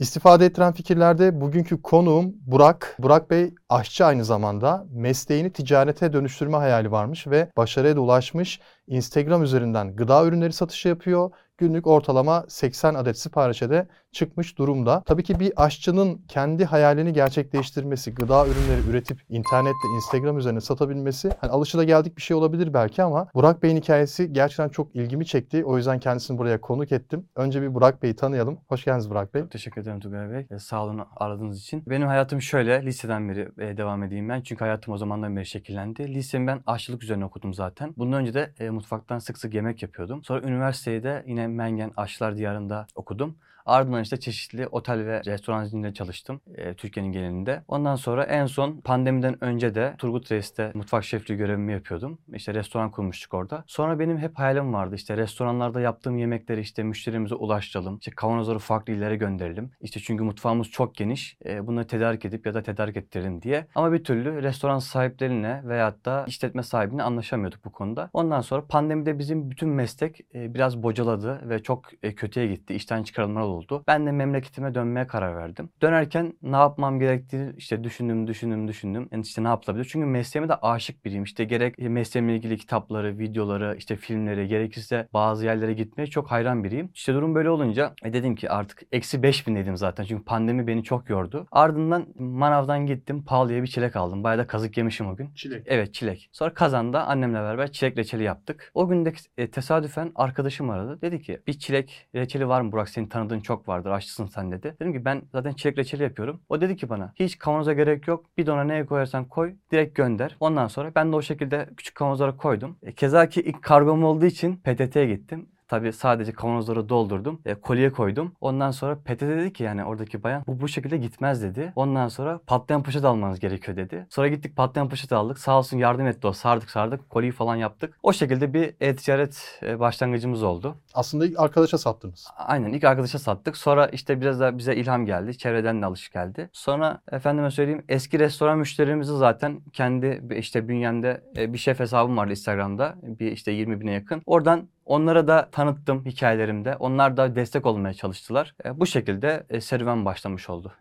İstifade ettiren fikirlerde bugünkü konuğum Burak. Burak Bey aşçı aynı zamanda. Mesleğini ticarete dönüştürme hayali varmış ve başarıya da ulaşmış. Instagram üzerinden gıda ürünleri satışı yapıyor. Günlük ortalama 80 adet siparişe de çıkmış durumda. Tabii ki bir aşçının kendi hayalini gerçekleştirmesi, gıda ürünleri üretip internette, Instagram üzerine satabilmesi hani alışılageldik bir şey olabilir belki ama Burak Bey'in hikayesi gerçekten çok ilgimi çekti. O yüzden kendisini buraya konuk ettim. Önce bir Burak Bey'i tanıyalım. Hoş geldiniz Burak Bey. Çok teşekkür ederim Tugay Bey. E, sağ olun aradığınız için. Benim hayatım şöyle, liseden beri e, devam edeyim ben. Çünkü hayatım o zamandan beri şekillendi. Lisemi ben aşçılık üzerine okudum zaten. Bundan önce de e, mutfaktan sık sık yemek yapıyordum. Sonra üniversiteyi yine Mengen Aşçılar Diyarı'nda okudum. Ardından işte çeşitli otel ve restoran zincirinde çalıştım e, Türkiye'nin genelinde. Ondan sonra en son pandemiden önce de Turgut Reis'te mutfak şefliği görevimi yapıyordum. İşte restoran kurmuştuk orada. Sonra benim hep hayalim vardı. İşte restoranlarda yaptığım yemekleri işte müşterimize ulaştıralım. İşte kavanozları farklı illere gönderelim. İşte çünkü mutfağımız çok geniş. E, bunları tedarik edip ya da tedarik ettirelim diye. Ama bir türlü restoran sahiplerine veyahut da işletme sahibine anlaşamıyorduk bu konuda. Ondan sonra pandemide bizim bütün meslek e, biraz bocaladı ve çok e, kötüye gitti. İşten çıkarılmalar oldu. Ben de memleketime dönmeye karar verdim. Dönerken ne yapmam gerektiğini işte düşündüm, düşündüm, düşündüm. Yani işte ne yapılabilir? Çünkü mesleğime de aşık biriyim. İşte gerek mesleğimle ilgili kitapları, videoları, işte filmleri, gerekirse bazı yerlere gitmeye çok hayran biriyim. İşte durum böyle olunca e dedim ki artık eksi 5000 dedim zaten. Çünkü pandemi beni çok yordu. Ardından manavdan gittim. Pahalıya bir çilek aldım. Bayağı da kazık yemişim o gün. Çilek. Evet çilek. Sonra kazanda annemle beraber çilek reçeli yaptık. O günde e, tesadüfen arkadaşım aradı. Dedi ki bir çilek reçeli var mı Burak senin tanıdığın çok vardır aşçısın sen dedi. Dedim ki ben zaten çilek reçeli yapıyorum. O dedi ki bana hiç kavanoza gerek yok. Bidona neye koyarsan koy direkt gönder. Ondan sonra ben de o şekilde küçük kavanozlara koydum. E, keza ki ilk kargom olduğu için PTT'ye gittim. Tabii sadece kavanozları doldurdum. E, kolye koydum. Ondan sonra PTT dedi ki yani oradaki bayan bu bu şekilde gitmez dedi. Ondan sonra patlayan poşet almanız gerekiyor dedi. Sonra gittik patlayan poşet aldık. Sağ olsun yardım etti o. Sardık sardık. Kolyeyi falan yaptık. O şekilde bir e-ticaret e, başlangıcımız oldu. Aslında ilk arkadaşa sattınız. Aynen ilk arkadaşa sattık. Sonra işte biraz da bize ilham geldi. Çevreden de alış geldi. Sonra efendime söyleyeyim eski restoran müşterilerimizi zaten kendi işte bünyemde e, bir şef hesabım vardı Instagram'da. Bir işte 20 bine yakın. Oradan Onlara da tanıttım hikayelerimde. Onlar da destek olmaya çalıştılar. E, bu şekilde e, serüven başlamış oldu.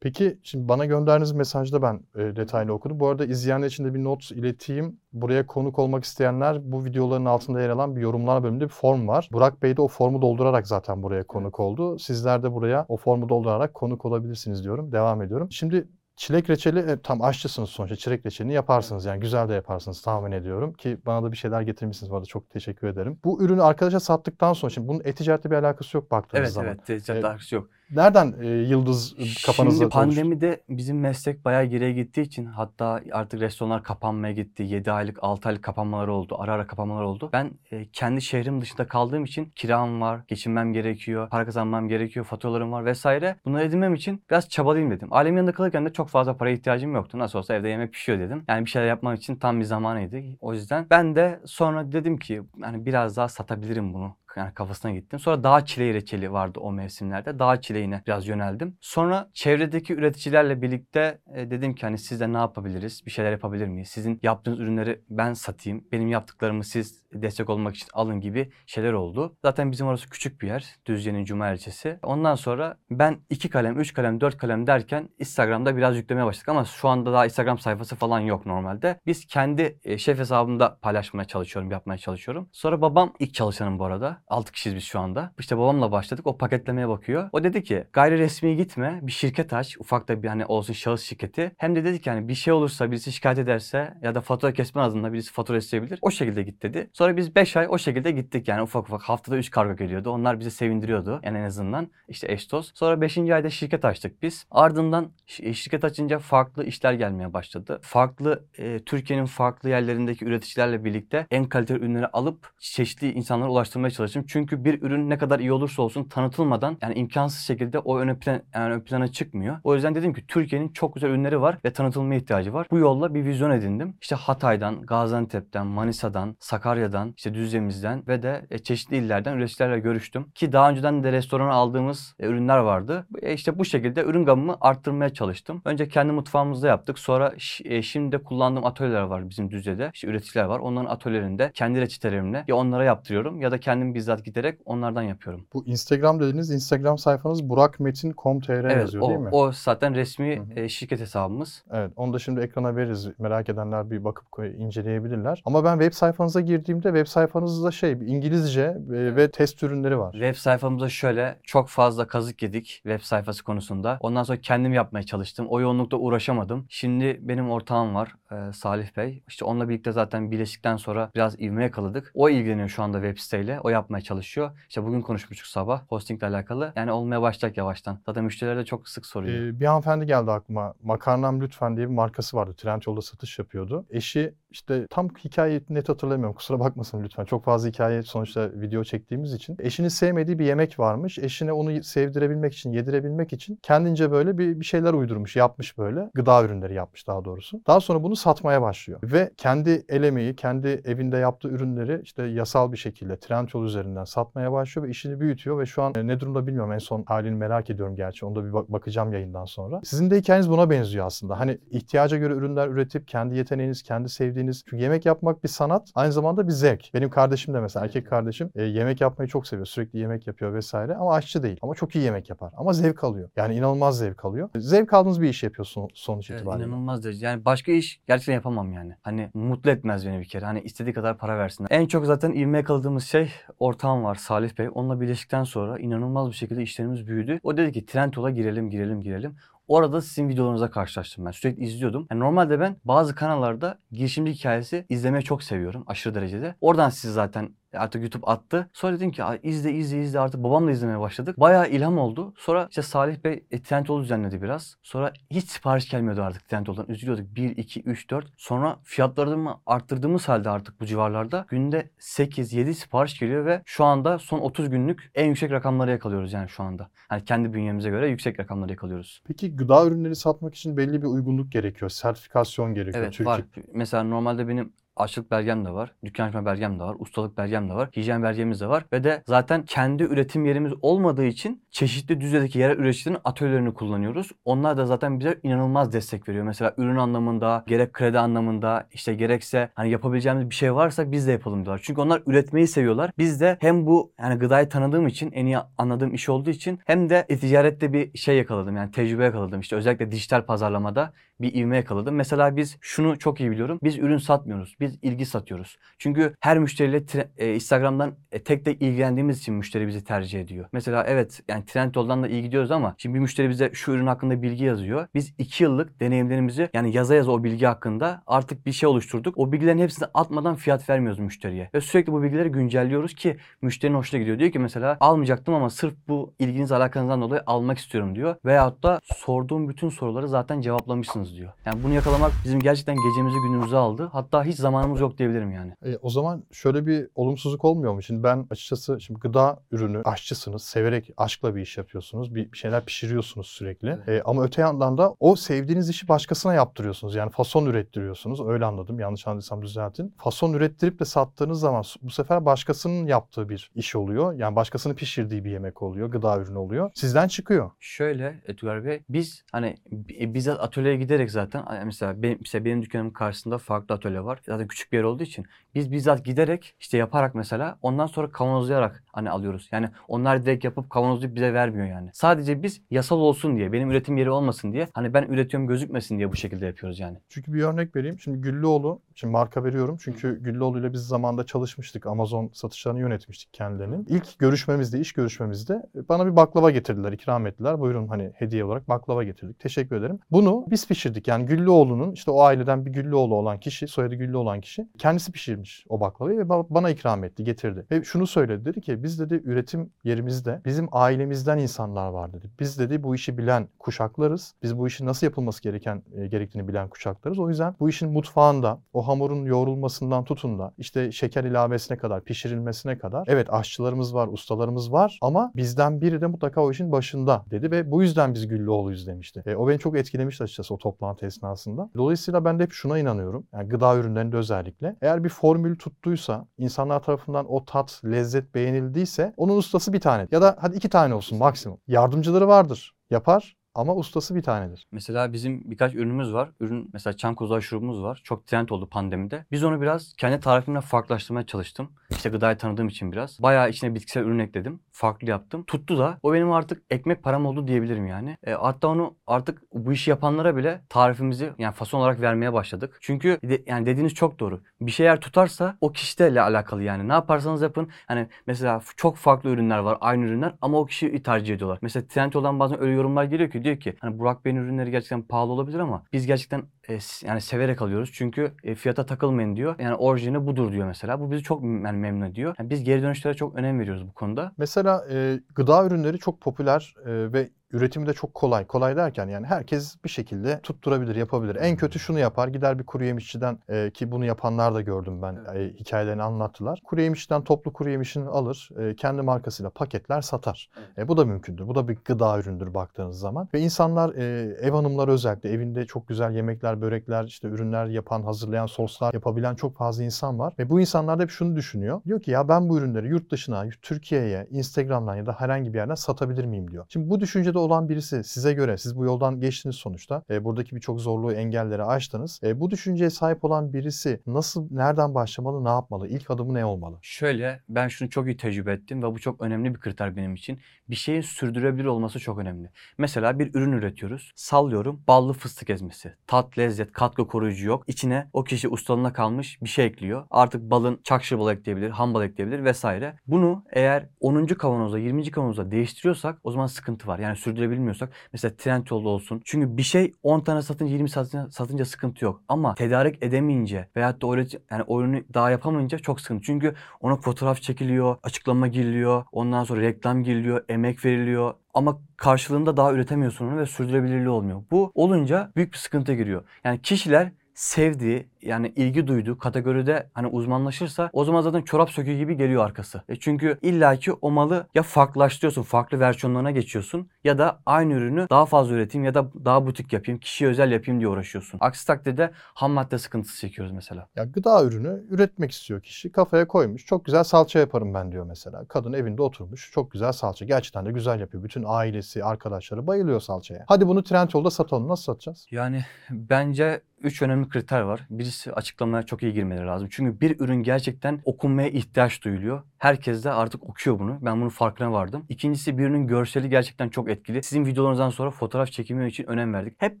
Peki şimdi bana gönderdiğiniz mesajda ben e, detaylı okudum. Bu arada izleyenler için de bir not ileteyim. Buraya konuk olmak isteyenler bu videoların altında yer alan bir yorumlar bölümünde bir form var. Burak Bey de o formu doldurarak zaten buraya konuk oldu. Sizler de buraya o formu doldurarak konuk olabilirsiniz diyorum. Devam ediyorum. Şimdi Çilek reçeli e, tam aşçısınız sonuçta. Çilek reçelini yaparsınız yani güzel de yaparsınız tahmin ediyorum ki bana da bir şeyler getirmişsiniz bu arada çok teşekkür ederim. Bu ürünü arkadaşa sattıktan sonra şimdi bunun e-ticaretle bir alakası yok baktığınız Evet zaman. evet ticaret E, alakası yok. Nereden e, yıldız kafanızda Şimdi pandemide bizim meslek bayağı geriye gittiği için hatta artık restoranlar kapanmaya gitti. 7 aylık 6 aylık kapanmalar oldu. Ara ara kapanmalar oldu. Ben e, kendi şehrim dışında kaldığım için kiram var, geçinmem gerekiyor, para kazanmam gerekiyor, faturalarım var vesaire. Bunları edinmem için biraz çabalayayım dedim. Ailemin yanında kalırken de çok fazla paraya ihtiyacım yoktu. Nasıl olsa evde yemek pişiyor dedim. Yani bir şeyler yapmak için tam bir zamanıydı. O yüzden ben de sonra dedim ki yani biraz daha satabilirim bunu yani kafasına gittim. Sonra dağ çileği reçeli vardı o mevsimlerde. Dağ çileğine biraz yöneldim. Sonra çevredeki üreticilerle birlikte e, dedim ki hani sizde ne yapabiliriz? Bir şeyler yapabilir miyiz? Sizin yaptığınız ürünleri ben satayım. Benim yaptıklarımı siz destek olmak için alın gibi şeyler oldu. Zaten bizim orası küçük bir yer. Düzce'nin Cuma ilçesi. Ondan sonra ben iki kalem, üç kalem, dört kalem derken Instagram'da biraz yüklemeye başladık ama şu anda daha Instagram sayfası falan yok normalde. Biz kendi e, şef hesabımda paylaşmaya çalışıyorum, yapmaya çalışıyorum. Sonra babam ilk çalışanım bu arada. 6 kişiyiz biz şu anda. İşte babamla başladık. O paketlemeye bakıyor. O dedi ki gayri resmi gitme. Bir şirket aç. Ufak da bir hani olsun şahıs şirketi. Hem de dedi ki hani bir şey olursa birisi şikayet ederse ya da fatura kesme adında birisi fatura isteyebilir. O şekilde git dedi. Sonra biz 5 ay o şekilde gittik yani ufak ufak. Haftada 3 kargo geliyordu. Onlar bizi sevindiriyordu. Yani en azından işte eş dost. Sonra 5. ayda şirket açtık biz. Ardından şirket açınca farklı işler gelmeye başladı. Farklı e, Türkiye'nin farklı yerlerindeki üreticilerle birlikte en kaliteli ürünleri alıp çeşitli insanlara ulaştırmaya çalıştım. Çünkü bir ürün ne kadar iyi olursa olsun tanıtılmadan yani imkansız şekilde o ön, plan, yani ön plana çıkmıyor. O yüzden dedim ki Türkiye'nin çok güzel ürünleri var ve tanıtılmaya ihtiyacı var. Bu yolla bir vizyon edindim. İşte Hatay'dan, Gaziantep'ten, Manisa'dan, Sakarya'dan, işte Düzce'mizden ve de e, çeşitli illerden üreticilerle görüştüm. Ki daha önceden de restorana aldığımız e, ürünler vardı. E, işte bu şekilde ürün gamımı arttırmaya çalıştım. Önce kendi mutfağımızda yaptık. Sonra e, şimdi de kullandığım atölyeler var bizim Düzce'de. İşte üreticiler var. Onların atölyelerinde kendi reçetelerimle ya onlara yaptırıyorum ya da kendim bizzat bizzat giderek onlardan yapıyorum. Bu Instagram dediğiniz Instagram sayfanız burakmetin.com.tr Evet yazıyor değil o, mi? o zaten resmi e, şirket hesabımız. Evet, onu da şimdi ekrana veririz. Merak edenler bir bakıp inceleyebilirler. Ama ben web sayfanıza girdiğimde web sayfanızda şey İngilizce e, ve test ürünleri var. Web sayfamızda şöyle çok fazla kazık yedik web sayfası konusunda. Ondan sonra kendim yapmaya çalıştım. O yoğunlukta uğraşamadım. Şimdi benim ortağım var e, Salih Bey. İşte onunla birlikte zaten birleştikten sonra biraz ivme yakaladık. O ilgileniyor şu anda web siteyle. O yapmaya çalışıyor. İşte bugün konuşmuştuk sabah hostingle alakalı. Yani olmaya başlayacak yavaştan. Zaten müşteriler de çok sık soruyor. Ee, bir hanımefendi geldi aklıma. Makarnam Lütfen diye bir markası vardı. Trendyol'da satış yapıyordu. Eşi işte tam hikayeyi net hatırlamıyorum. Kusura bakmasın lütfen. Çok fazla hikaye sonuçta video çektiğimiz için. Eşinin sevmediği bir yemek varmış. Eşine onu sevdirebilmek için, yedirebilmek için kendince böyle bir, bir şeyler uydurmuş, yapmış böyle. Gıda ürünleri yapmış daha doğrusu. Daha sonra bunu satmaya başlıyor. Ve kendi el emeği, kendi evinde yaptığı ürünleri işte yasal bir şekilde Trendyol üzerinden satmaya başlıyor ve işini büyütüyor ve şu an e, ne durumda bilmiyorum. En son halini merak ediyorum gerçi. Onda bir bak- bakacağım yayından sonra. Sizin de hikayeniz buna benziyor aslında. Hani ihtiyaca göre ürünler üretip kendi yeteneğiniz, kendi sevdiğiniz. Çünkü yemek yapmak bir sanat, aynı zamanda bir zevk. Benim kardeşim de mesela erkek kardeşim e, yemek yapmayı çok seviyor. Sürekli yemek yapıyor vesaire ama aşçı değil. Ama çok iyi yemek yapar. Ama zevk alıyor. Yani inanılmaz zevk alıyor. Zevk aldığınız bir iş yapıyorsun sonuç Evet, itibariyle. inanılmaz derece. Yani başka iş gerçekten yapamam yani. Hani mutlu etmez beni bir kere. Hani istediği kadar para versinler. En çok zaten ivme yakaladığımız şey ortağım var Salih Bey. Onunla birleştikten sonra inanılmaz bir şekilde işlerimiz büyüdü. O dedi ki Trendyol'a girelim girelim girelim. Orada sizin videolarınıza karşılaştım ben. Sürekli izliyordum. Yani normalde ben bazı kanallarda girişimci hikayesi izlemeyi çok seviyorum. Aşırı derecede. Oradan siz zaten artık YouTube attı. Sonra dedim ki "Ay, izle izle izle artık babamla izlemeye başladık. Bayağı ilham oldu. Sonra işte Salih Bey e, Trendyol düzenledi biraz. Sonra hiç sipariş gelmiyordu artık Trendyol'dan. Üzülüyorduk. 1, 2, 3, 4. Sonra fiyatlarımı arttırdığımız halde artık bu civarlarda günde 8, 7 sipariş geliyor ve şu anda son 30 günlük en yüksek rakamları yakalıyoruz yani şu anda. Yani kendi bünyemize göre yüksek rakamları yakalıyoruz. Peki gıda ürünleri satmak için belli bir uygunluk gerekiyor. Sertifikasyon gerekiyor. Evet Türkiye var. Mesela normalde benim açlık belgem de var, dükkan açma belgem de var, ustalık belgem de var, hijyen belgemiz de var ve de zaten kendi üretim yerimiz olmadığı için çeşitli düzeydeki yerel üreticilerin atölyelerini kullanıyoruz. Onlar da zaten bize inanılmaz destek veriyor. Mesela ürün anlamında, gerek kredi anlamında, işte gerekse hani yapabileceğimiz bir şey varsa biz de yapalım diyorlar. Çünkü onlar üretmeyi seviyorlar. Biz de hem bu yani gıdayı tanıdığım için, en iyi anladığım iş olduğu için hem de e-ticarette bir şey yakaladım. Yani tecrübe yakaladım. İşte özellikle dijital pazarlamada bir ivme yakaladım. Mesela biz şunu çok iyi biliyorum. Biz ürün satmıyoruz. Biz ilgi satıyoruz. Çünkü her müşteriyle e, Instagram'dan e, tek tek ilgilendiğimiz için müşteri bizi tercih ediyor. Mesela evet yani Trendyol'dan da iyi gidiyoruz ama şimdi bir müşteri bize şu ürün hakkında bilgi yazıyor. Biz iki yıllık deneyimlerimizi yani yaza yaza o bilgi hakkında artık bir şey oluşturduk. O bilgilerin hepsini atmadan fiyat vermiyoruz müşteriye. Ve sürekli bu bilgileri güncelliyoruz ki müşterinin hoşuna gidiyor. Diyor ki mesela almayacaktım ama sırf bu ilginiz alakanızdan dolayı almak istiyorum diyor. Veyahut da sorduğum bütün soruları zaten cevaplamışsınız diyor. Yani bunu yakalamak bizim gerçekten gecemizi günümüzü aldı. Hatta hiç zamanımız yok diyebilirim yani. E, o zaman şöyle bir olumsuzluk olmuyor mu? Şimdi ben açıkçası şimdi gıda ürünü aşçısınız. Severek, aşkla bir iş yapıyorsunuz. Bir, şeyler pişiriyorsunuz sürekli. Evet. E, ama öte yandan da o sevdiğiniz işi başkasına yaptırıyorsunuz. Yani fason ürettiriyorsunuz. Öyle anladım. Yanlış anladıysam düzeltin. Fason ürettirip de sattığınız zaman bu sefer başkasının yaptığı bir iş oluyor. Yani başkasının pişirdiği bir yemek oluyor. Gıda ürünü oluyor. Sizden çıkıyor. Şöyle Edgar Bey biz hani bi- bizzat atölyeye giderek zaten mesela benim, mesela benim dükkanımın karşısında farklı atölye var. Zaten küçük bir yer olduğu için biz bizzat giderek işte yaparak mesela ondan sonra kavanozlayarak hani alıyoruz. Yani onlar direkt yapıp kavanozlayıp bize vermiyor yani. Sadece biz yasal olsun diye benim üretim yeri olmasın diye hani ben üretiyorum gözükmesin diye bu şekilde yapıyoruz yani. Çünkü bir örnek vereyim. Şimdi Güllüoğlu, şimdi marka veriyorum. Çünkü Güllüoğlu ile biz zamanında çalışmıştık. Amazon satışlarını yönetmiştik kendilerinin. İlk görüşmemizde, iş görüşmemizde bana bir baklava getirdiler, ikram ettiler. Buyurun hani hediye olarak baklava getirdik. Teşekkür ederim. Bunu biz pişirdik. Yani Güllüoğlu'nun işte o aileden bir Güllüoğlu olan kişi, soyadı Güllü olan kişi kendisi pişirmiş o baklavayı ve ba- bana ikram etti, getirdi. Ve şunu söyledi. Dedi ki biz dedi üretim yerimizde bizim ailemizden insanlar var dedi. Biz dedi bu işi bilen kuşaklarız. Biz bu işin nasıl yapılması gereken e, gerektiğini bilen kuşaklarız. O yüzden bu işin mutfağında o hamurun yoğrulmasından tutun da işte şeker ilavesine kadar, pişirilmesine kadar evet aşçılarımız var, ustalarımız var ama bizden biri de mutlaka o işin başında dedi ve bu yüzden biz Güllüoğlu'yuz demişti. E, o beni çok etkilemişti açıkçası o toplantı esnasında. Dolayısıyla ben de hep şuna inanıyorum. Yani gıda ürünlerinde özellikle. Eğer bir formül tuttuysa, insanlar tarafından o tat, lezzet beğenildiyse onun ustası bir tane ya da hadi iki tane olsun maksimum. Yardımcıları vardır. Yapar ama ustası bir tanedir. Mesela bizim birkaç ürünümüz var. Ürün mesela çam kozağı şurubumuz var. Çok trend oldu pandemide. Biz onu biraz kendi tarifimle farklılaştırmaya çalıştım. İşte gıdayı tanıdığım için biraz. Bayağı içine bitkisel ürün ekledim. Farklı yaptım. Tuttu da. O benim artık ekmek param oldu diyebilirim yani. E, hatta onu artık bu işi yapanlara bile tarifimizi yani fason olarak vermeye başladık. Çünkü de- yani dediğiniz çok doğru. Bir şey eğer tutarsa o kişiyle alakalı yani. Ne yaparsanız yapın. Hani mesela çok farklı ürünler var. Aynı ürünler ama o kişiyi tercih ediyorlar. Mesela Trendyol'dan bazen öyle yorumlar geliyor ki diyor ki hani Burak Bey'in ürünleri gerçekten pahalı olabilir ama biz gerçekten e, yani severek alıyoruz. Çünkü e, fiyata takılmayın diyor. Yani orijini budur diyor mesela. Bu bizi çok yani memnun ediyor. Yani biz geri dönüşlere çok önem veriyoruz bu konuda. Mesela e, gıda ürünleri çok popüler e, ve üretimi de çok kolay. Kolay derken yani herkes bir şekilde tutturabilir, yapabilir. En kötü şunu yapar. Gider bir kuru yemişçiden e, ki bunu yapanlar da gördüm ben. E, hikayelerini anlattılar. Kuru yemişçiden toplu kuru yemişini alır. e, kendi markasıyla paketler satar. E, bu da mümkündür. Bu da bir gıda üründür baktığınız zaman. Ve insanlar e, ev hanımları özellikle evinde çok güzel yemekler, börekler, işte ürünler yapan, hazırlayan, soslar yapabilen çok fazla insan var. Ve bu insanlar da hep şunu düşünüyor. Diyor ki ya ben bu ürünleri yurt dışına, Türkiye'ye, Instagram'dan ya da herhangi bir yerden satabilir miyim diyor. Şimdi bu düşüncede olan birisi size göre, siz bu yoldan geçtiniz sonuçta. E, buradaki birçok zorluğu, engelleri aştınız. E, bu düşünceye sahip olan birisi nasıl, nereden başlamalı, ne yapmalı? İlk adımı ne olmalı? Şöyle ben şunu çok iyi tecrübe ettim ve bu çok önemli bir kriter benim için. Bir şeyin sürdürülebilir olması çok önemli. Mesela bir ürün üretiyoruz. Sallıyorum ballı fıstık ezmesi. Tat, lezzet, katkı koruyucu yok. İçine o kişi ustalığına kalmış bir şey ekliyor. Artık balın çakşı bal ekleyebilir, ham bal ekleyebilir vesaire. Bunu eğer 10. kavanozda, 20. kavanozda değiştiriyorsak o zaman sıkıntı var. Yani sürdürebilmiyorsak mesela Trendyol'da olsun. Çünkü bir şey 10 tane satınca 20 satınca, satınca sıkıntı yok. Ama tedarik edemeyince veyahut da o, üreti- yani o ürünü daha yapamayınca çok sıkıntı. Çünkü ona fotoğraf çekiliyor, açıklama giriliyor, ondan sonra reklam giriliyor, emek veriliyor. Ama karşılığında daha üretemiyorsun onu ve sürdürülebilirliği olmuyor. Bu olunca büyük bir sıkıntı giriyor. Yani kişiler sevdiği yani ilgi duyduğu kategoride hani uzmanlaşırsa o zaman zaten çorap söküğü gibi geliyor arkası. E çünkü illaki o malı ya farklılaştırıyorsun, farklı versiyonlarına geçiyorsun ya da aynı ürünü daha fazla üreteyim ya da daha butik yapayım, kişiye özel yapayım diye uğraşıyorsun. Aksi takdirde ham madde sıkıntısı çekiyoruz mesela. Ya gıda ürünü üretmek istiyor kişi. Kafaya koymuş. Çok güzel salça yaparım ben diyor mesela. Kadın evinde oturmuş. Çok güzel salça. Gerçekten de güzel yapıyor. Bütün ailesi, arkadaşları bayılıyor salçaya. Hadi bunu Trendyol'da satalım. Nasıl satacağız? Yani bence üç önemli kriter var. Birisi açıklamaya çok iyi girmeleri lazım. Çünkü bir ürün gerçekten okunmaya ihtiyaç duyuluyor. Herkes de artık okuyor bunu. Ben bunun farkına vardım. İkincisi bir ürünün görseli gerçekten çok etkili. Sizin videolarınızdan sonra fotoğraf çekimi için önem verdik. Hep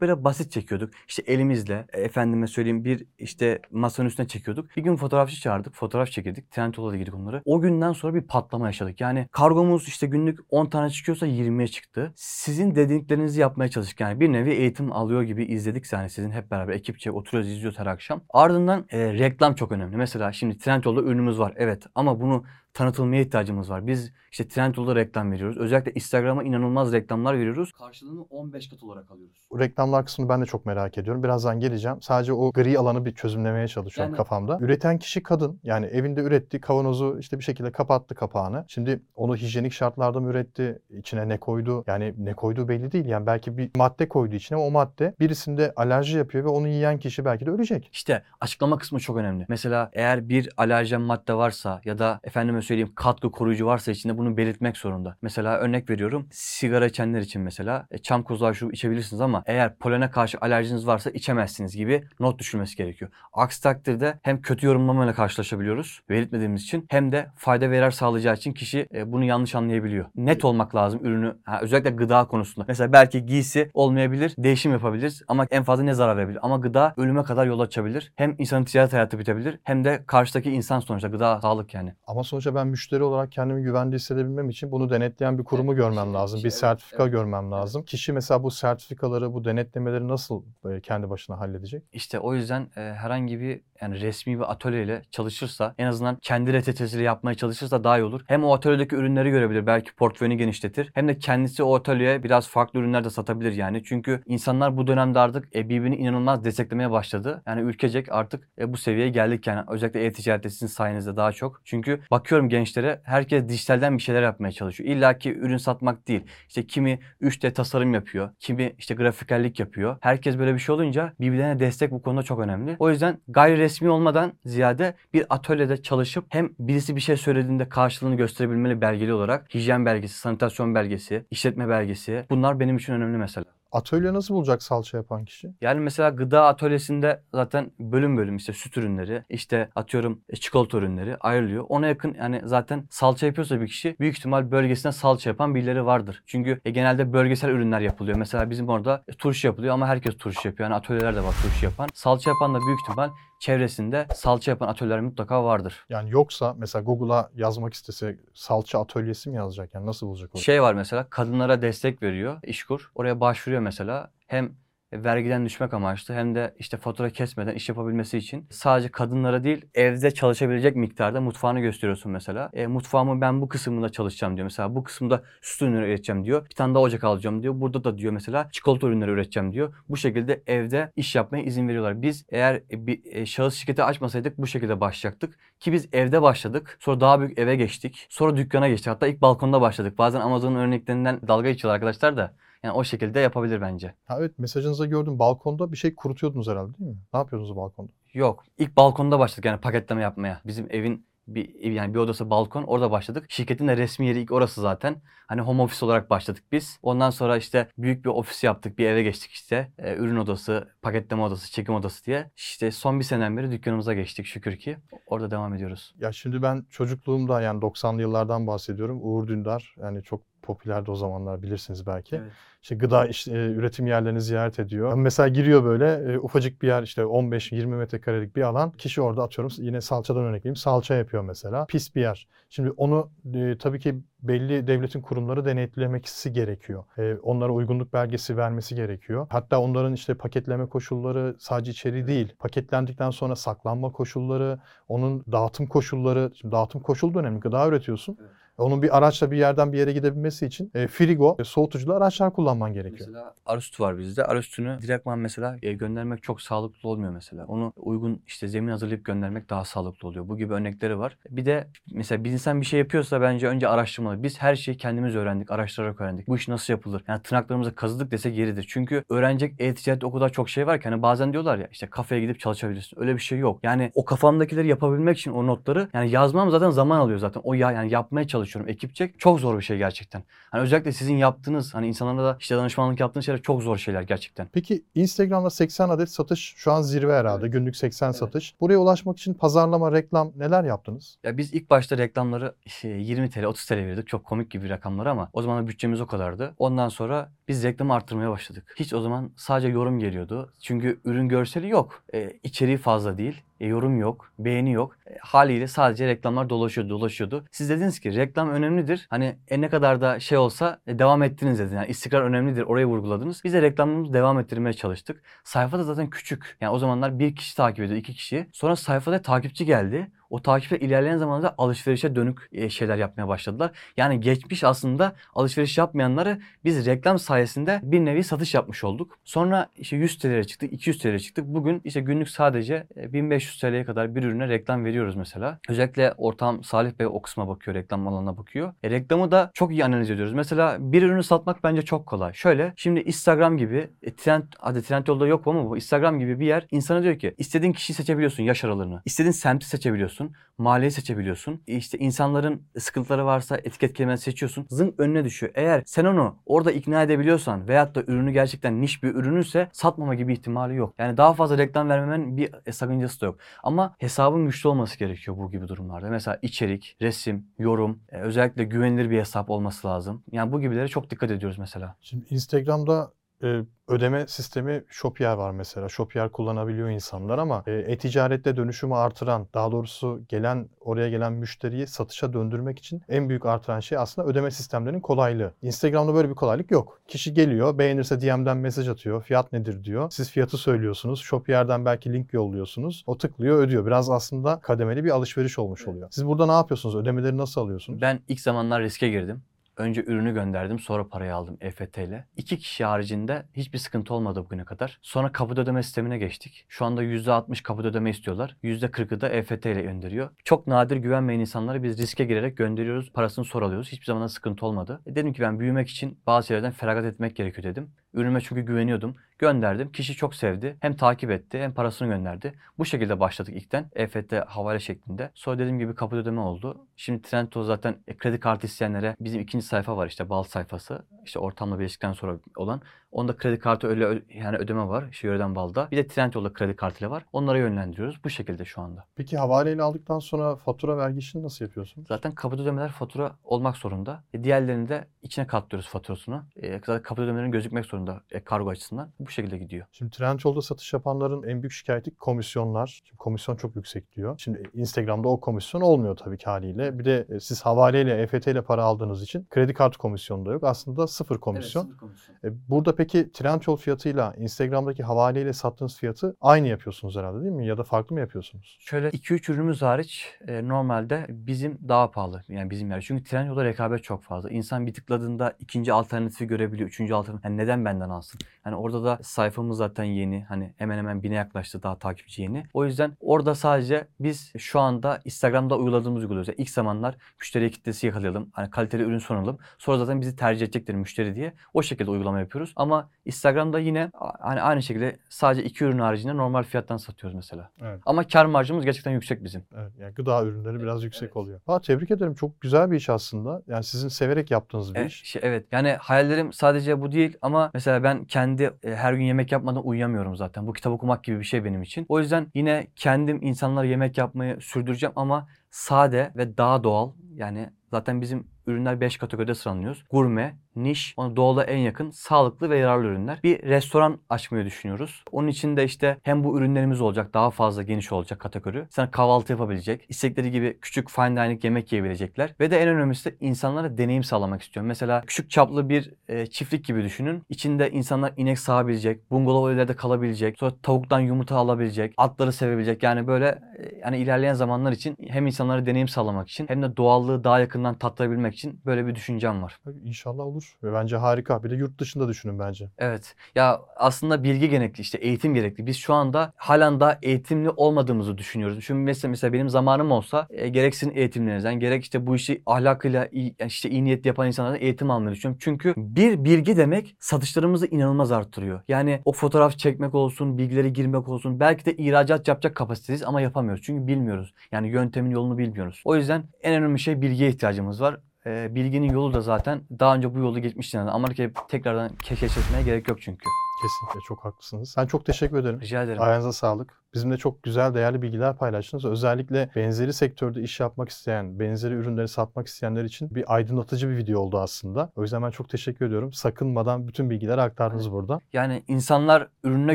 böyle basit çekiyorduk. İşte elimizle, efendime söyleyeyim bir işte masanın üstüne çekiyorduk. Bir gün fotoğrafçı çağırdık. Fotoğraf çekirdik. Trendyol'a da girdik onları. O günden sonra bir patlama yaşadık. Yani kargomuz işte günlük 10 tane çıkıyorsa 20'ye çıktı. Sizin dediklerinizi yapmaya çalıştık. Yani bir nevi eğitim alıyor gibi izledik yani sizin hep beraber ekipçe oturuyoruz izliyoruz her akşam. Ardından e, reklam çok önemli. Mesela şimdi Trendyol'da ürünümüz var. Evet ama bunu tanıtılmaya ihtiyacımız var. Biz işte Trendyol'da reklam veriyoruz. Özellikle Instagram'a inanılmaz reklamlar veriyoruz. Karşılığını 15 kat olarak alıyoruz. Bu reklamlar kısmını ben de çok merak ediyorum. Birazdan geleceğim. Sadece o gri alanı bir çözümlemeye çalışıyorum Yani- kafamda. Üreten kişi kadın. Yani evinde üretti. Kavanozu işte bir şekilde kapattı kapağını. Şimdi onu hijyenik şartlarda mı üretti? İçine ne koydu? Yani ne koyduğu belli değil. Yani belki bir madde koydu içine. O madde birisinde alerji yapıyor ve onu yiyen kişi belki de ölecek. İşte açıklama kısmı çok önemli. Mesela eğer bir alerjen madde varsa ya da efendime söyleyeyim katkı koruyucu varsa içinde bunu belirtmek zorunda. Mesela örnek veriyorum sigara içenler için mesela e, çam kozağı şu içebilirsiniz ama eğer polene karşı alerjiniz varsa içemezsiniz gibi not düşülmesi gerekiyor. Aksi takdirde hem kötü yorumlamayla karşılaşabiliyoruz belirtmediğimiz için hem de fayda ve yarar sağlayacağı için kişi e, bunu yanlış anlayabiliyor. Net olmak lazım ürünü ha, özellikle gıda konusunda. Mesela belki giysi olmayabilir, değişim yapabiliriz ama en fazla ne zarar verebilir? Ama gıda ölüme kadar yol açabilir. Hem insanın ticaret hayatı bitebilir hem de karşıdaki insan sonuçta gıda sağlık yani. Ama sonuçta ben müşteri olarak kendimi güvende hissedebilmem için bunu denetleyen bir kurumu Evet, görmem kişi- lazım. kişi, bir evet, sertifika evet, görmem lazım. Kişi mesela bu sertifikaları, bu denetlemeleri nasıl kendi başına halledecek? İşte o yüzden herhangi bir yani resmi bir atölyeyle çalışırsa en azından kendi reçetesiyle yapmaya çalışırsa daha iyi olur. Hem o atölyedeki ürünleri görebilir belki portföyünü genişletir. Hem de kendisi o atölyeye biraz farklı ürünler de satabilir yani. Çünkü insanlar bu dönemde artık e, birbirini inanılmaz desteklemeye başladı. Yani ülkecek artık e, bu seviyeye geldik yani. Özellikle e-ticarette sizin sayenizde daha çok. Çünkü bakıyorum gençlere herkes dijitalden bir şeyler yapmaya çalışıyor. İlla ki ürün satmak değil. İşte kimi 3D tasarım yapıyor. Kimi işte grafikerlik yapıyor. Herkes böyle bir şey olunca birbirlerine destek bu konuda çok önemli. O yüzden gayri resmi olmadan ziyade bir atölyede çalışıp hem birisi bir şey söylediğinde karşılığını gösterebilmeli belgeli olarak hijyen belgesi, sanitasyon belgesi, işletme belgesi bunlar benim için önemli mesela. Atölye nasıl bulacak salça yapan kişi? Yani mesela gıda atölyesinde zaten bölüm bölüm işte süt ürünleri, işte atıyorum e, çikolata ürünleri ayrılıyor. Ona yakın yani zaten salça yapıyorsa bir kişi büyük ihtimal bölgesinde salça yapan birileri vardır. Çünkü e, genelde bölgesel ürünler yapılıyor. Mesela bizim orada e, turşu yapılıyor ama herkes turşu yapıyor. Yani atölyeler de var turşu yapan. Salça yapan da büyük ihtimal çevresinde salça yapan atölyeler mutlaka vardır. Yani yoksa mesela Google'a yazmak istese salça atölyesi mi yazacak? Yani nasıl bulacak onu? Şey var mesela kadınlara destek veriyor İşkur. Oraya başvuruyor mesela. Hem vergiden düşmek amaçlı hem de işte fatura kesmeden iş yapabilmesi için sadece kadınlara değil evde çalışabilecek miktarda mutfağını gösteriyorsun mesela. E, mutfağımı ben bu kısmında çalışacağım diyor. Mesela bu kısımda süt ürünleri üreteceğim diyor. Bir tane daha ocak alacağım diyor. Burada da diyor mesela çikolata ürünleri üreteceğim diyor. Bu şekilde evde iş yapmaya izin veriyorlar. Biz eğer bir e, şahıs şirketi açmasaydık bu şekilde başlayacaktık. Ki biz evde başladık. Sonra daha büyük eve geçtik. Sonra dükkana geçtik. Hatta ilk balkonda başladık. Bazen Amazon'un örneklerinden dalga geçiyorlar arkadaşlar da. Yani o şekilde yapabilir bence. Ha evet mesajınızda gördüm balkonda bir şey kurutuyordunuz herhalde değil mi? Ne yapıyordunuz balkonda? Yok. İlk balkonda başladık yani paketleme yapmaya. Bizim evin bir yani bir odası balkon orada başladık. Şirketin de resmi yeri ilk orası zaten. Hani home office olarak başladık biz. Ondan sonra işte büyük bir ofis yaptık. Bir eve geçtik işte. Ee, ürün odası, paketleme odası, çekim odası diye. İşte son bir seneden beri dükkanımıza geçtik şükür ki. Orada devam ediyoruz. Ya şimdi ben çocukluğumda yani 90'lı yıllardan bahsediyorum. Uğur Dündar yani çok popülerdi o zamanlar bilirsiniz belki. Evet. İşte gıda iş- e, üretim yerlerini ziyaret ediyor. Mesela giriyor böyle e, ufacık bir yer işte 15-20 metrekarelik bir alan. Kişi orada atıyorum yine salçadan örnek vereyim. Salça yapıyor mesela. Pis bir yer. Şimdi onu e, tabii ki belli devletin kurumları denetlemesi gerekiyor. E, onlara uygunluk belgesi vermesi gerekiyor. Hatta onların işte paketleme koşulları sadece içeri değil. Paketlendikten sonra saklanma koşulları, onun dağıtım koşulları. Şimdi dağıtım koşulu da önemli. Gıda üretiyorsun. Evet. Onun bir araçla bir yerden bir yere gidebilmesi için e, frigo, e, soğutuculu araçlar kullanman gerekiyor. Mesela arüstü var bizde. Arüstünü direktman mesela e, göndermek çok sağlıklı olmuyor mesela. Onu uygun işte zemin hazırlayıp göndermek daha sağlıklı oluyor. Bu gibi örnekleri var. Bir de mesela bir insan bir şey yapıyorsa bence önce araştırmalı. Biz her şeyi kendimiz öğrendik, araştırarak öğrendik. Bu iş nasıl yapılır? Yani tırnaklarımıza kazıdık desek yeridir. Çünkü öğrenecek e-ticarette o kadar çok şey var ki hani bazen diyorlar ya işte kafeye gidip çalışabilirsin. Öyle bir şey yok. Yani o kafamdakileri yapabilmek için o notları yani yazmam zaten zaman alıyor zaten. O ya yani yapmaya çalışıyorum ekipçe. Çok zor bir şey gerçekten. Hani özellikle sizin yaptığınız hani insanlara da işte danışmanlık yaptığınız şeyler çok zor şeyler gerçekten. Peki Instagram'da 80 adet satış şu an zirve herhalde. Evet. Günlük 80 Evet. satış. Buraya ulaşmak için pazarlama, reklam neler yaptınız? Ya biz ilk başta reklamları işte 20 TL, 30 TL verirdik. Çok komik gibi rakamlar ama o zaman bütçemiz o kadardı. Ondan sonra biz reklamı arttırmaya başladık. Hiç o zaman sadece yorum geliyordu. Çünkü ürün görseli yok. E, içeriği fazla değil. E, yorum yok, beğeni yok. E, haliyle sadece reklamlar dolaşıyordu, dolaşıyordu. Siz dediniz ki reklam önemlidir. Hani e, ne kadar da şey olsa e, devam ettiniz dediniz. Yani istikrar önemlidir. Orayı vurguladınız. Biz de reklamımızı devam ettirmeye çalıştık. Sayfa da zaten küçük. Yani o zamanlar bir kişi takip ediyor, iki kişi. Sonra sayfada takipçi geldi. O takipte ilerleyen zamanlarda alışverişe dönük e, şeyler yapmaya başladılar. Yani geçmiş aslında alışveriş yapmayanları biz reklam sayesinde bir nevi satış yapmış olduk. Sonra işte 100 TL'ye çıktık, 200 TL'ye çıktık. Bugün işte günlük sadece e, 1500 TL'ye kadar bir ürüne reklam veriyoruz mesela. Özellikle ortağım Salih Bey o kısma bakıyor, reklam alanına bakıyor. E, reklamı da çok iyi analiz ediyoruz. Mesela bir ürünü satmak bence çok kolay. Şöyle şimdi Instagram gibi e, trend, hadi trend yolda yok ama bu Instagram gibi bir yer insana diyor ki istediğin kişiyi seçebiliyorsun yaş aralığını. İstediğin semti seçebiliyorsun mahalleyi seçebiliyorsun. İşte insanların sıkıntıları varsa etiket kelimeni seçiyorsun. Zınk önüne düşüyor. Eğer sen onu orada ikna edebiliyorsan veyahut da ürünü gerçekten niş bir ürünüse satmama gibi ihtimali yok. Yani daha fazla reklam vermemen bir e, sakıncası da yok. Ama hesabın güçlü olması gerekiyor bu gibi durumlarda. Mesela içerik, resim, yorum, e, özellikle güvenilir bir hesap olması lazım. Yani bu gibilere çok dikkat ediyoruz mesela. Şimdi Instagram'da e, ödeme sistemi Shopier var mesela. Shopier kullanabiliyor insanlar ama e, e-ticarette dönüşümü artıran, daha doğrusu gelen oraya gelen müşteriyi satışa döndürmek için en büyük artıran şey aslında ödeme sistemlerinin kolaylığı. Instagram'da böyle bir kolaylık yok. Kişi geliyor, beğenirse DM'den mesaj atıyor. Fiyat nedir diyor. Siz fiyatı söylüyorsunuz. Shopier'den belki link yolluyorsunuz. O tıklıyor, ödüyor. Biraz aslında kademeli bir alışveriş olmuş oluyor. Siz burada ne yapıyorsunuz? Ödemeleri nasıl alıyorsunuz? Ben ilk zamanlar riske girdim. Önce ürünü gönderdim sonra parayı aldım EFT ile. İki kişi haricinde hiçbir sıkıntı olmadı bugüne kadar. Sonra kapıda ödeme sistemine geçtik. Şu anda %60 kapıda ödeme istiyorlar. %40'ı da EFT ile gönderiyor. Çok nadir güvenmeyen insanları biz riske girerek gönderiyoruz. Parasını sonra alıyoruz. Hiçbir zaman sıkıntı olmadı. E dedim ki ben büyümek için bazı şeylerden feragat etmek gerekiyor dedim. Ürünüme çünkü güveniyordum. Gönderdim. Kişi çok sevdi. Hem takip etti hem parasını gönderdi. Bu şekilde başladık ilkten. EFT havale şeklinde. Sonra dediğim gibi kapıda ödeme oldu. Şimdi Trendyol zaten kredi kartı isteyenlere bizim ikinci sayfa var işte bal sayfası. İşte ortamla birleştikten sonra olan. Onda kredi kartı öyle yani ödeme var. Yöreden balda. Bir de Trendyol'da kredi kartıyla var. Onlara yönlendiriyoruz. Bu şekilde şu anda. Peki havaleyle aldıktan sonra fatura vergi işini nasıl yapıyorsun? Zaten kapıda ödemeler fatura olmak zorunda. E, diğerlerini de içine katlıyoruz faturasını. E, zaten kapıda ödemelerin gözükmek zorunda e, kargo açısından. Bu şekilde gidiyor. Şimdi Trendyol'da satış yapanların en büyük şikayeti komisyonlar. Şimdi komisyon çok yüksek diyor. Şimdi Instagram'da o komisyon olmuyor tabii ki haliyle. Bir de e, siz havaleyle, EFT ile para aldığınız için kredi kartı komisyonu da yok. Aslında sıfır komisyon. E, Burada peki Trendyol fiyatıyla Instagram'daki havaleyle sattığınız fiyatı aynı yapıyorsunuz herhalde değil mi? Ya da farklı mı yapıyorsunuz? Şöyle 2-3 ürünümüz hariç e, normalde bizim daha pahalı. Yani bizim yer. Çünkü Trendyol'da rekabet çok fazla. İnsan bir tıkladığında ikinci alternatifi görebiliyor. Üçüncü alternatif. Yani neden benden alsın? Yani orada da sayfamız zaten yeni. Hani hemen hemen bine yaklaştı daha takipçi yeni. O yüzden orada sadece biz şu anda Instagram'da uyguladığımız uyguluyoruz. Yani ilk zamanlar müşteri kitlesi yakalayalım. Hani kaliteli ürün sunalım. Sonra zaten bizi tercih edecektir müşteri diye. O şekilde uygulama yapıyoruz. Ama Instagram'da yine hani aynı şekilde sadece iki ürün haricinde normal fiyattan satıyoruz mesela. Evet. Ama kar marjımız gerçekten yüksek bizim. Evet, yani gıda ürünleri biraz yüksek evet. oluyor. Ha, tebrik ederim. Çok güzel bir iş aslında. Yani sizin severek yaptığınız bir Evet, iş. şey, evet. Yani hayallerim sadece bu değil ama mesela ben kendi e, her gün yemek yapmadan uyuyamıyorum zaten. Bu kitap okumak gibi bir şey benim için. O yüzden yine kendim insanlara yemek yapmayı sürdüreceğim ama sade ve daha doğal. Yani zaten bizim ürünler 5 kategoride sıralanıyoruz. Gurme, niş, ona doğala en yakın, sağlıklı ve yararlı ürünler. Bir restoran açmayı düşünüyoruz. Onun için de işte hem bu ürünlerimiz olacak, daha fazla geniş olacak kategori. Sana kahvaltı yapabilecek, istekleri gibi küçük fine dining yemek yiyebilecekler. Ve de en önemlisi de insanlara deneyim sağlamak istiyorum. Mesela küçük çaplı bir e, çiftlik gibi düşünün. İçinde insanlar inek sağabilecek, bungalov evlerde kalabilecek, sonra tavuktan yumurta alabilecek, atları sevebilecek. Yani böyle e, yani ilerleyen zamanlar için hem insanlara deneyim sağlamak için hem de doğallığı daha yakından tattabilmek için böyle bir düşüncem var. İnşallah olur. Ve bence harika. Bir de yurt dışında düşünün bence. Evet. Ya aslında bilgi gerekli işte eğitim gerekli. Biz şu anda halen daha eğitimli olmadığımızı düşünüyoruz. Çünkü mesela, mesela benim zamanım olsa e, gerek sizin eğitimlerinizden gerek işte bu işi ahlakıyla iyi, işte iyi niyetli yapan insanlardan eğitim almayı düşünüyorum. Çünkü bir bilgi demek satışlarımızı inanılmaz arttırıyor. Yani o fotoğraf çekmek olsun, bilgileri girmek olsun. Belki de ihracat yapacak kapasiteyiz ama yapamıyoruz. Çünkü bilmiyoruz. Yani yöntemin yolunu bilmiyoruz. O yüzden en önemli şey bilgiye ihtiyacımız var. E, bilginin yolu da zaten daha önce bu yolu geçmişti. Yani Amerika'yı tekrardan keşfetmeye gerek yok çünkü. Kesinlikle çok haklısınız. Ben çok teşekkür ederim. Rica ederim. Ayağınıza sağlık. Bizimle çok güzel, değerli bilgiler paylaştınız. Özellikle benzeri sektörde iş yapmak isteyen, benzeri ürünleri satmak isteyenler için bir aydınlatıcı bir video oldu aslında. O yüzden ben çok teşekkür ediyorum. Sakınmadan bütün bilgileri aktardınız burada. Yani insanlar ürününe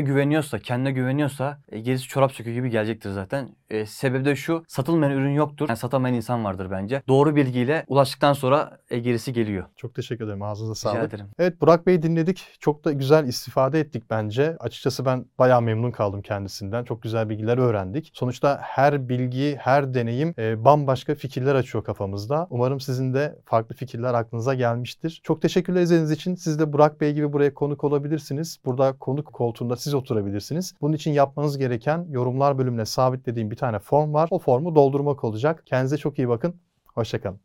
güveniyorsa, kendine güveniyorsa e, gerisi çorap söküğü gibi gelecektir zaten. E, sebebi de şu, satılmayan ürün yoktur. Yani satamayan insan vardır bence. Doğru bilgiyle ulaştıktan sonra e, gerisi geliyor. Çok teşekkür ederim. Ağzınıza Rica sağlık. ederim. Evet Burak Bey'i dinledik. Çok da güzel istifade ettik bence. Açıkçası ben bayağı memnun kaldım kendisinden. Çok güzel bilgiler öğrendik. Sonuçta her bilgi, her deneyim e, bambaşka fikirler açıyor kafamızda. Umarım sizin de farklı fikirler aklınıza gelmiştir. Çok teşekkürler izlediğiniz için. Siz de Burak Bey gibi buraya konuk olabilirsiniz. Burada konuk koltuğunda siz oturabilirsiniz. Bunun için yapmanız gereken yorumlar bölümüne sabitlediğim bir tane form var. O formu doldurmak olacak. Kendinize çok iyi bakın. Hoşçakalın.